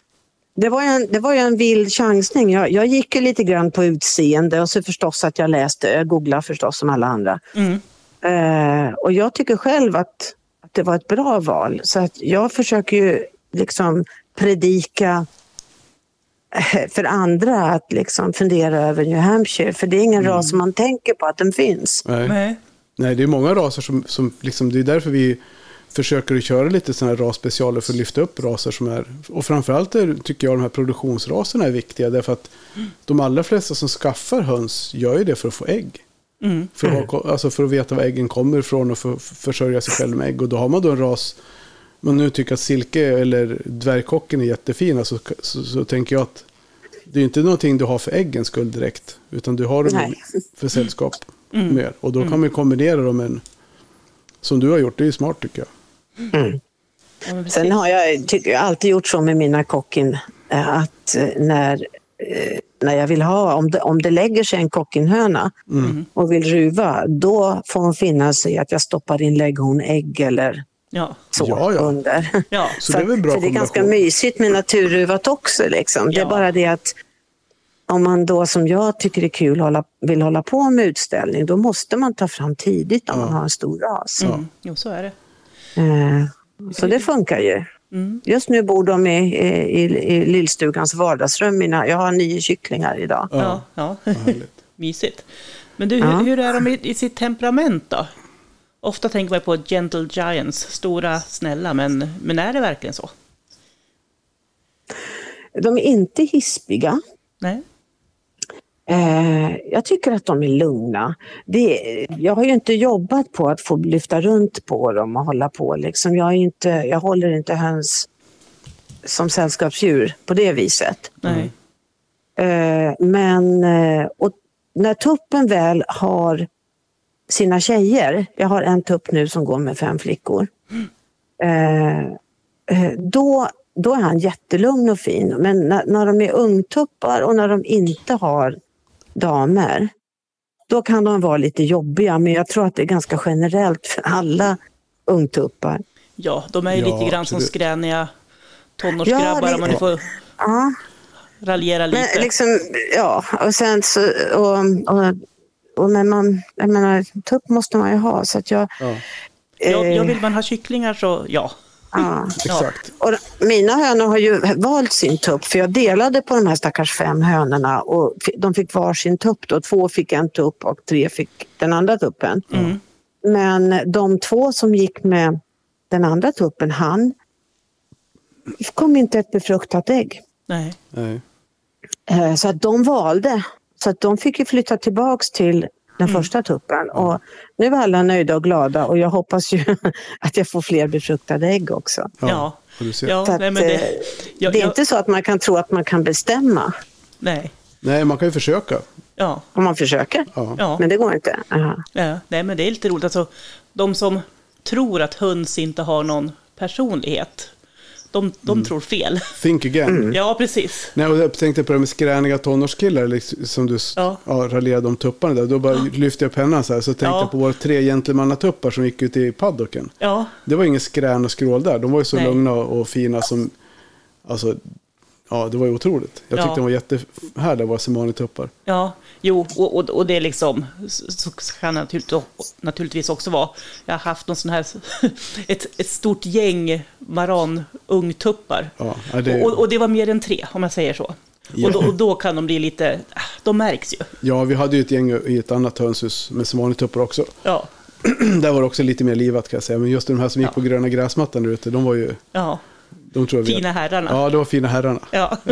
det var ju en, det var ju en vild chansning. Jag, jag gick ju lite grann på utseende och så förstås att jag läste, jag googlade förstås som alla andra. mm. Eh, och jag tycker själv att, att det var ett bra val. Så att jag försöker ju liksom predika eh, för andra att liksom fundera över New Hampshire. För det är ingen ras som man tänker på att den finns. nej. nej. Nej, det är många raser som, som liksom, det är därför vi försöker att köra lite sådana här rasspecialer för att lyfta upp raser som är, och framförallt är, tycker jag de här produktionsraserna är viktiga därför att de allra flesta som skaffar höns gör ju det för att få ägg. Mm. För, att, ha- alltså för att veta var äggen kommer ifrån och för att försörja sig själv med ägg. Och då har man då en ras, man nu tycker att silke eller dvärgkocken är jättefina så, så, så tänker jag att det är inte någonting du har för äggens skull direkt. Utan du har dem Nej. för sällskap <laughs> mer. Och då kan man ju kombinera dem med en, som du har gjort, det är ju smart tycker jag. Precis. Sen har jag, tycker jag alltid gjort så med mina kockin eh, att eh, när, eh, när jag vill ha, om det, om det lägger sig en kockinhöna och vill ruva, då får hon finna sig att jag stoppar in lägghornägg eller Ja, så Ja, ja. under. <laughs> ja. Så det är väl bra för det är ganska mysigt med naturruvat också. Liksom. Det är bara det att om man då som jag tycker det är kul hålla, vill hålla på med utställning, då måste man ta fram tidigt om man har en stor ras. Mm. Jo, så är det. Eh, så det funkar ju. Mm. Just nu bor de i, i, i lillstugans vardagsrum. Mina, jag har nio kycklingar idag. Ja, ja. <laughs> Mysigt. Men du, Ja. hur, hur är de i, i sitt temperament då? Ofta tänker man på gentle giants, stora, snälla, men, men är det verkligen så? De är inte hispiga. Nej? Eh, jag tycker att de är lugna. Det, jag har ju inte jobbat på att få lyfta runt på dem och hålla på. Liksom. Jag, inte, jag håller inte höns som sällskapsdjur på det viset. Nej. Eh, men eh, och när tuppen väl har sina tjejer, jag har en tupp nu som går med fem flickor, eh, eh, då, då är han jättelugn och fin. Men när, när de är ungtuppar och när de inte har damer, då kan de vara lite jobbiga. Men jag tror att det är ganska generellt för alla ungtuppar. Ja, de är ju Ja, lite grann som absolut. skräniga tonårsgrabbar Ja, om man får Ja, raljera lite. Men liksom, ja, och sen så, och, och, och men man, jag menar, tupp måste man ju ha så att jag, Ja, Ja, ja, eh, vill man ha kycklingar så ja. Ja. exakt. Och mina hönor har ju valt sin tupp för jag delade på de här stackars fem hönorna och de fick var sin tupp då. Två fick en tupp och tre fick den andra tuppen. Mm. Men de två som gick med den andra tuppen, han kom inte ett befruktat ägg. Nej. Nej. Eh, Så att de valde. Så att de fick ju flytta tillbaks till den första tuppen. Och nu är alla nöjda och glada och jag hoppas ju <laughs> att jag får fler befruktade ägg också. Ja. Ja, att, nej, men det, eh, ja, det är ja, inte så att man kan tro att man kan bestämma Nej. Nej, man kan ju försöka. Ja. om man försöker. Ja. Ja. Men det går inte. Aha. ja. Nej, men det är lite roligt. Alltså, de som tror att höns inte har någon personlighet, de, de Mm. tror fel. Think again. Ja, precis. Nej, och jag tänkte på det med skräniga tonårskillar, liksom, som du Ja. ja. raljerade om tupparna där. Då bara lyfte jag pennan så här, så tänkte Ja. jag på våra tre gentlemannatuppar som gick ut i paddocken. Ja, Det var ingen skrän och skrål där. De var ju så Nej. lugna och fina som, alltså, Ja, det var ju otroligt. Jag tyckte Ja. de var jättehärliga, våra semanituppar. Ja, jo, och, och, och det är liksom, så kan det naturligt- naturligtvis också vara. Jag har haft någon sån här, <laughs> ett, ett stort gäng maran-ungtuppar. Ja, ja, det- och, och det var mer än tre, om jag säger så. Ja. Och, då, och då kan de bli lite, de märks ju. Ja, vi hade ju ett gäng i ett annat hönshus med semanituppar också. <clears throat> Ja, Där var det också lite mer livat kan jag säga. Men just de här som gick på gröna gräsmattan där ute, de var ju... ja. De tror jag vi- Fina herrarna. Ja, det var fina herrarna. Ja. <laughs>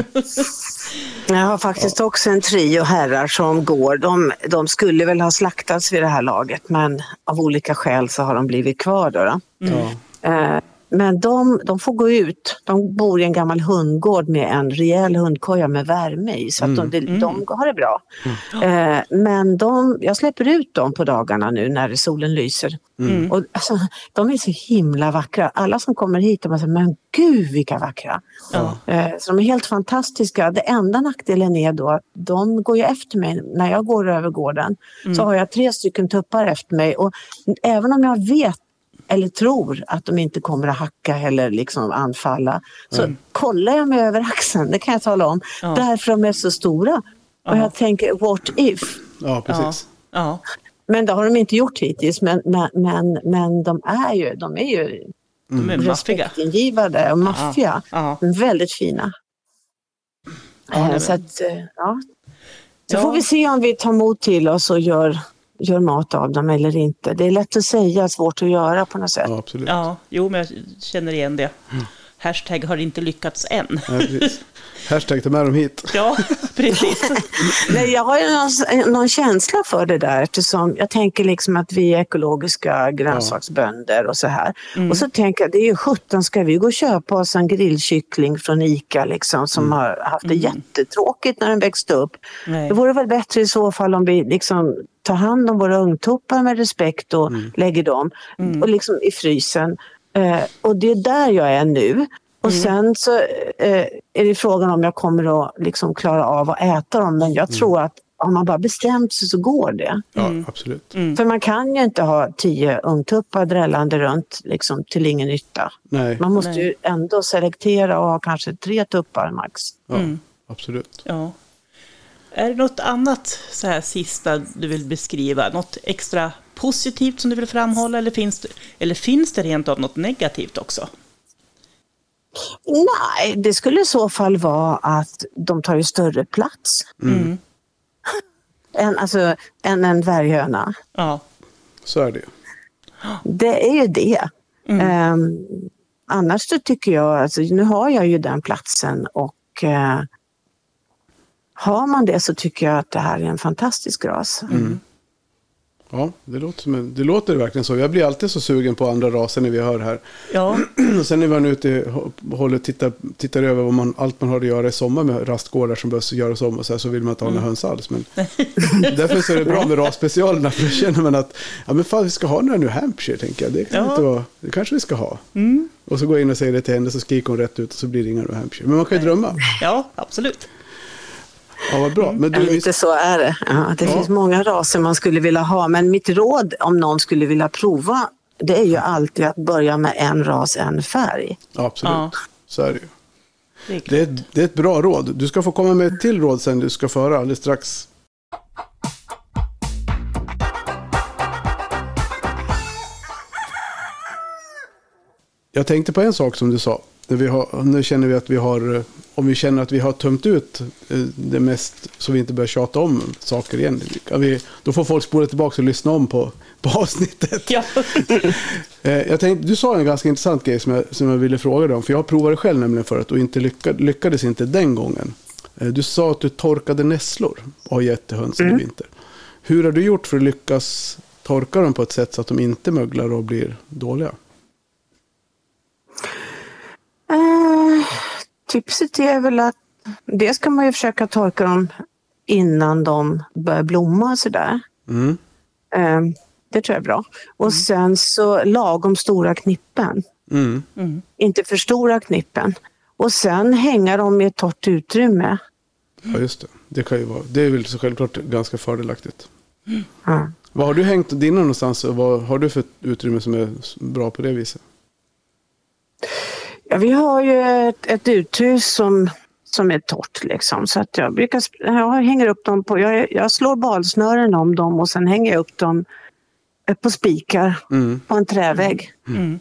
Jag har faktiskt också en trio herrar som går. De, de skulle väl ha slaktats vid det här laget men av olika skäl så har de blivit kvar. Då, då. Ja. Eh, Men de, de får gå ut. De bor i en gammal hundgård med en rejäl hundkoja med värme i. Så att de, de, de har det bra. Eh, Men de, jag släpper ut dem på dagarna nu när solen lyser. Och, alltså, de är så himla vackra. Alla som kommer hit de säger men gud vilka vackra. Ja. Eh, Så de är helt fantastiska. Det enda nackdelen är då att de går ju efter mig. När jag går över gården så har jag tre stycken tuppar efter mig. Och även om jag vet eller tror att de inte kommer att hacka eller liksom anfalla så kollar jag mig över axeln, det kan jag tala om. Ja. Därför de är så stora. Och jag tänker, what if? ja, precis. Ja. Men det har de inte gjort hittills. Men, men, men, men de är ju, de är ju De är maffiga. respektingivande och maffiga. Ja. Väldigt fina. Ja, Eh, så att, eh, ja. Så Ja. får vi se om vi tar mod till oss och gör, gör mat av dem eller inte. Det är lätt att säga, svårt att göra på något sätt. Ja, absolut. ja, jo, men jag känner igen det. Hashtag har inte lyckats än. Ja. <laughs> Hashtag ta med dem hit. Ja, precis. <laughs> Nej, jag har ju någon, någon känsla för det där eftersom jag tänker liksom att vi är ekologiska grönsaksbönder och så här. Mm. Och så tänker jag, det är ju 17 ska vi gå och köpa oss en grillkyckling från ICA liksom som Mm. har haft det jättetråkigt när den växte upp. Nej. Det vore väl bättre i så fall om vi liksom tar hand om våra ungtuppar med respekt och lägger dem och liksom i frysen. Eh, och det är där jag är nu. Och sen så eh, är det frågan om jag kommer att liksom klara av att äta dem. Men jag tror att om man bara bestämt sig så går det. Ja, absolut. För man kan ju inte ha tio ungtuppar drällande runt liksom, till ingen nytta. Nej, Man måste Nej. ju ändå selektera och ha kanske tre tuppar max. ja, absolut. Ja. Är det något annat så här sista du vill beskriva? Något extra positivt som du vill framhålla? Eller finns det, eller finns det rent av något negativt också? Nej, det skulle i så fall vara att de tar ju större plats. Mm. <laughs> Än, alltså, än en dvärghöna. Ja. Så är det ju. Det är ju det. Ehm, annars så tycker jag, alltså, nu har jag ju den platsen och eh, har man det så tycker jag att det här är en fantastisk ras. Ja, det låter, som det låter verkligen så. Jag blir alltid så sugen på andra raser när vi hör här. Ja. <clears throat> Och sen när man är ute och tittar, tittar över vad man, allt man har att göra i sommar med rastgårdar som behöver göras om och så, här, så vill man inte ha några höns alls. Men <laughs> därför så är det bra med rasspecialerna för då känner man att ja, men fan, vi ska ha några New Hampshire tänker jag. Det, kan Ja. inte vara, det kanske vi ska ha. Och så går jag in och säger det till henne så skriker hon rätt ut och så blir det inga New Hampshire. Men man kan ju drömma. ja, absolut. Ja, vad bra. Men du, lite så är det. Ja, det Ja. finns många raser man skulle vilja ha men mitt råd om någon skulle vilja prova det är ju alltid att börja med en ras, en färg. ja, absolut. Ja. Så är det ju. Det är. Det är, ett- det är ett bra råd. Du ska få komma med ett till råd sen du ska föra alldeles strax. Jag tänkte på en sak som du sa. Har, nu känner vi att vi har, eh, om vi känner att vi har tömt ut eh, det mest så vi inte börjar tjata om saker igen. Vi, då får folk spola tillbaka och lyssna om på, på avsnittet. Ja. <laughs> Eh, Jag tänkte, du sa en ganska intressant grej som jag, som jag ville fråga dig om. För jag provade själv nämligen förut och inte lyckad, lyckades inte den gången. Eh, Du sa att du torkade nässlor och har gett till hönsen i vinter. Hur har du gjort för att lyckas torka dem på ett sätt så att de inte möglar och blir dåliga? Eh, tipset är väl att dels kan man ju försöka torka dem innan de börjar blomma och sådär. Mm. Eh, det tror jag är bra. Och sen så lagom stora knippen. Mm. Inte för stora knippen. Och sen hänga dem i ett torrt utrymme. Ja, just det. Det, kan ju vara, det är väl så självklart ganska fördelaktigt. Ja. Vad har du hängt dina någonstans och vad har du för utrymme som är bra på det viset? Ja, vi har ju ett, ett uthus som, som är torrt. Liksom. Så att jag, brukar, jag hänger upp dem på, jag, jag slår balsnören om dem och sen hänger jag upp dem på spikar Mm. på en trävägg. Mm.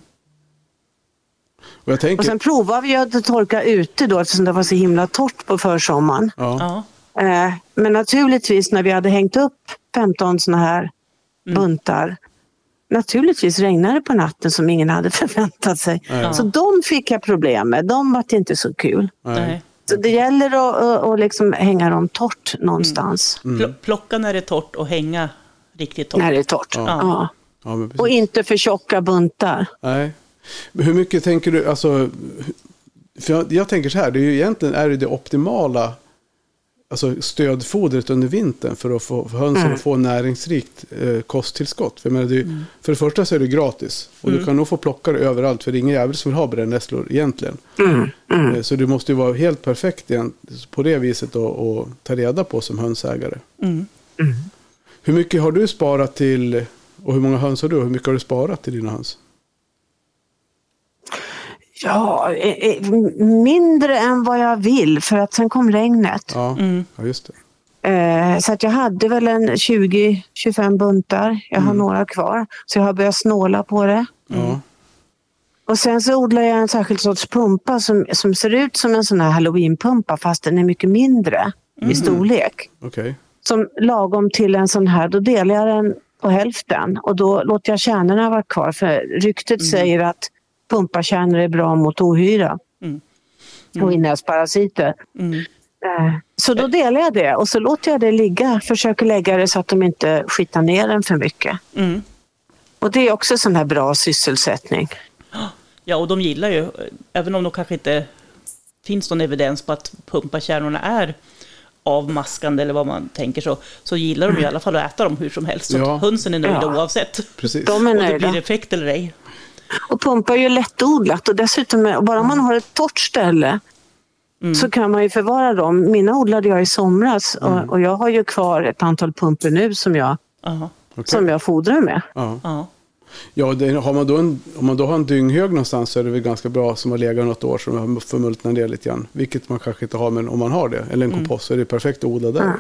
Och jag tänker, Och sen provar vi att torka ute då eftersom det var så himla torrt på försommaren. ja, Ja. Eh, men naturligtvis när vi hade hängt upp 15 såna här Mm. buntar. Naturligtvis regnade det på natten som ingen hade <laughs> förväntat sig. Nej. Så de fick jag problem med. De var inte så kul. nej. Så det gäller att, att, att liksom hänga dem torrt någonstans. Pl- plocka när det är torrt och hänga riktigt torrt. När det är torrt. Ja. Ja. Ja. Och inte för tjocka buntar. Nej. Hur mycket tänker du, alltså, för jag, jag tänker så här, det är ju egentligen är det, det optimala alltså stödfodret under vintern för att få för hönsen att få näringsrikt eh, kosttillskott. För, menar, det är, ju- för det första så är det gratis och du kan nog få plocka det överallt för det är ingen jävel som vill ha brännässlor egentligen. Eh, Så det måste ju vara helt perfekt igen, på det viset att att ta reda på som hönsägare. Mm. Hur mycket har du sparat till, och hur många höns har du och hur mycket har du sparat till dina höns? Ja, eh, eh, mindre än vad jag vill för att sen kom regnet. Ja, Mm. ja just det. Eh, så att jag hade väl en 20-25 buntar. Jag har några kvar. Så jag har börjat snåla på det. Ja. Och sen så odlar jag en särskild sorts pumpa som, som ser ut som en sån här halloweenpumpa fast den är mycket mindre i storlek. Okej. Som lagom till en sån här, då delar jag den på hälften och då låter jag kärnorna vara kvar. För ryktet säger att pumpakärnor är bra mot ohyra Mm. och inälvsparasiter. Mm. Eh, Så då delar jag det och så låter jag det ligga. Försöker lägga det så att de inte skitar ner den för mycket. Mm. Och det är också sån här bra sysselsättning. Ja, och de gillar ju, även om de kanske inte finns någon evidens på att pumpakärnorna är avmaskande eller vad man tänker så, så gillar de ju i alla fall att äta dem hur som helst. Så Ja. att hönsen är nöjda Ja. oavsett. Precis. De är Och det nöjda. blir effekt eller ej. Och pumpa är ju lättodlat och dessutom, bara man har ett torrt ställe så kan man ju förvara dem. Mina odlade jag i somras och, och jag har ju kvar ett antal pumper nu som jag, Aha. Okej. som jag fodrar med. Ja, Ja. ja det, har man då en, om man då har en dynghög någonstans så är det väl ganska bra som har legat något år som har förmultnat ner lite grann. Vilket man kanske inte har, men om man har det, eller en kompost, så är det perfekt att odla där.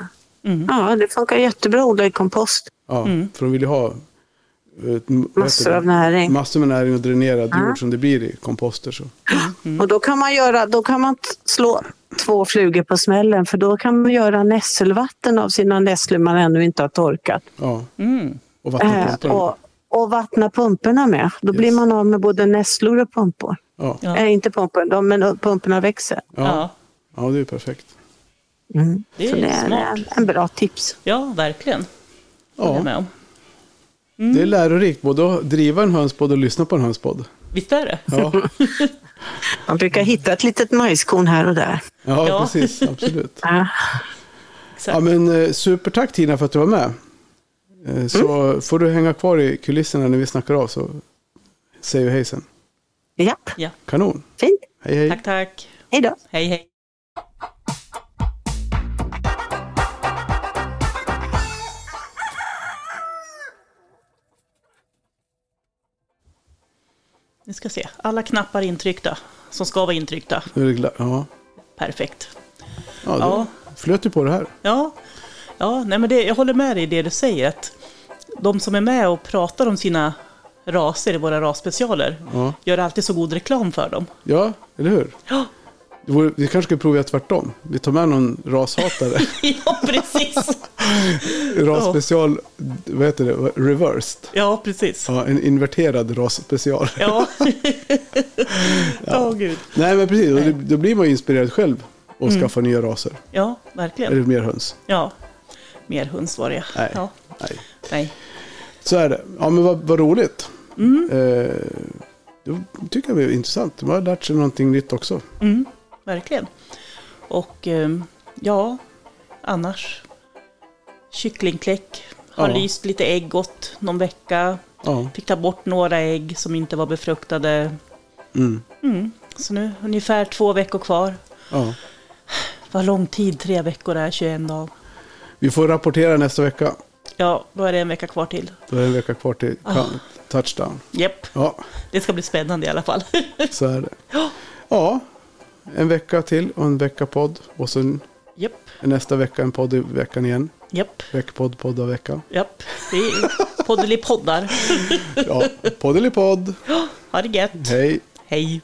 Ja, det funkar jättebra att odla i kompost. Ja, För de vill ju ha Massor av näring. massor med näring och dränerad jord som det blir i komposter. Så. Och då kan man, göra, då kan man slå två flugor på smällen för då kan man göra nässelvatten av sina nässlor man ännu inte har torkat. Ja, Mm. och Eh, vattenpumpar. och, och vattna pumporna med. Då blir Yes. man av med både nässlor och pumpor. Ja. Ja. Eh, inte pumpor, de, men pumporna växer. Ja. Ja. ja, det är perfekt. Mm. Det är Så det är smart. en, en bra tips. ja, verkligen. Håller jag Ja, med om. Det är lärorikt både att driva en hönspodd och lyssna på en hönspodd. Visst är det? Ja, <laughs> Man brukar hitta ett litet majskorn här och där. ja, Ja. precis. Absolut. <laughs> Ja. Ja, men eh, supertack Tina för att du var med. Eh, Så får du hänga kvar i kulisserna när vi snackar av så säger vi hej sen. Japp, Ja, Kanon. fint. Hej hej. tack, tack. Hej då. Hej, hej. Nu ska se. Alla knappar intryckta som ska vara intryckta. Ja, Perfekt. ja, det Ja. flöt ju på det här. Ja, ja nej men det, jag håller med dig i det du säger. Att de som är med och pratar om sina raser i våra rasspecialer Ja, gör alltid så god reklam för dem. ja eller hur? Ja, vore, vi kanske ska prova tvärtom. Vi tar med någon rashatare. <laughs> ja precis. <laughs> Rasspecial, vad heter det? Reversed. Ja, precis. Ja, en inverterad rasspecial. Ja. <laughs> Åh gud. Nej, men precis. Och det, då blir man ju inspirerad själv och Mm. skaffa nya raser. Ja, verkligen. Eller mer höns. Ja. Mer höns var det Nej. ja. Nej. Nej. Så är det. Ja, men vad, vad roligt. Mm. Eh, det tycker jag är intressant. Man har lärt sig någonting nytt också. Mm, verkligen. Och ehm, ja, annars. Kycklingkläck. Har Ja. lyst lite ägg åt någon vecka. Ja. Fick ta bort några ägg som inte var befruktade. Mm. Mm. Så nu ungefär två veckor kvar. ja. Vad lång tid tre veckor är, 21 dagar. Vi får rapportera nästa vecka. Ja, då är det en vecka kvar till. Då är det en vecka kvar till Ah. touchdown. Japp, Ja, det ska bli spännande i alla fall. så är det. Ja, en vecka till och en vecka podd. Och sen Japp, nästa vecka en podd i veckan igen. japp, Veckpodd, podd av vecka. japp. Är poddelipoddar. <laughs> Ja, podd eller podd. Ha det gött. Hej. Hej.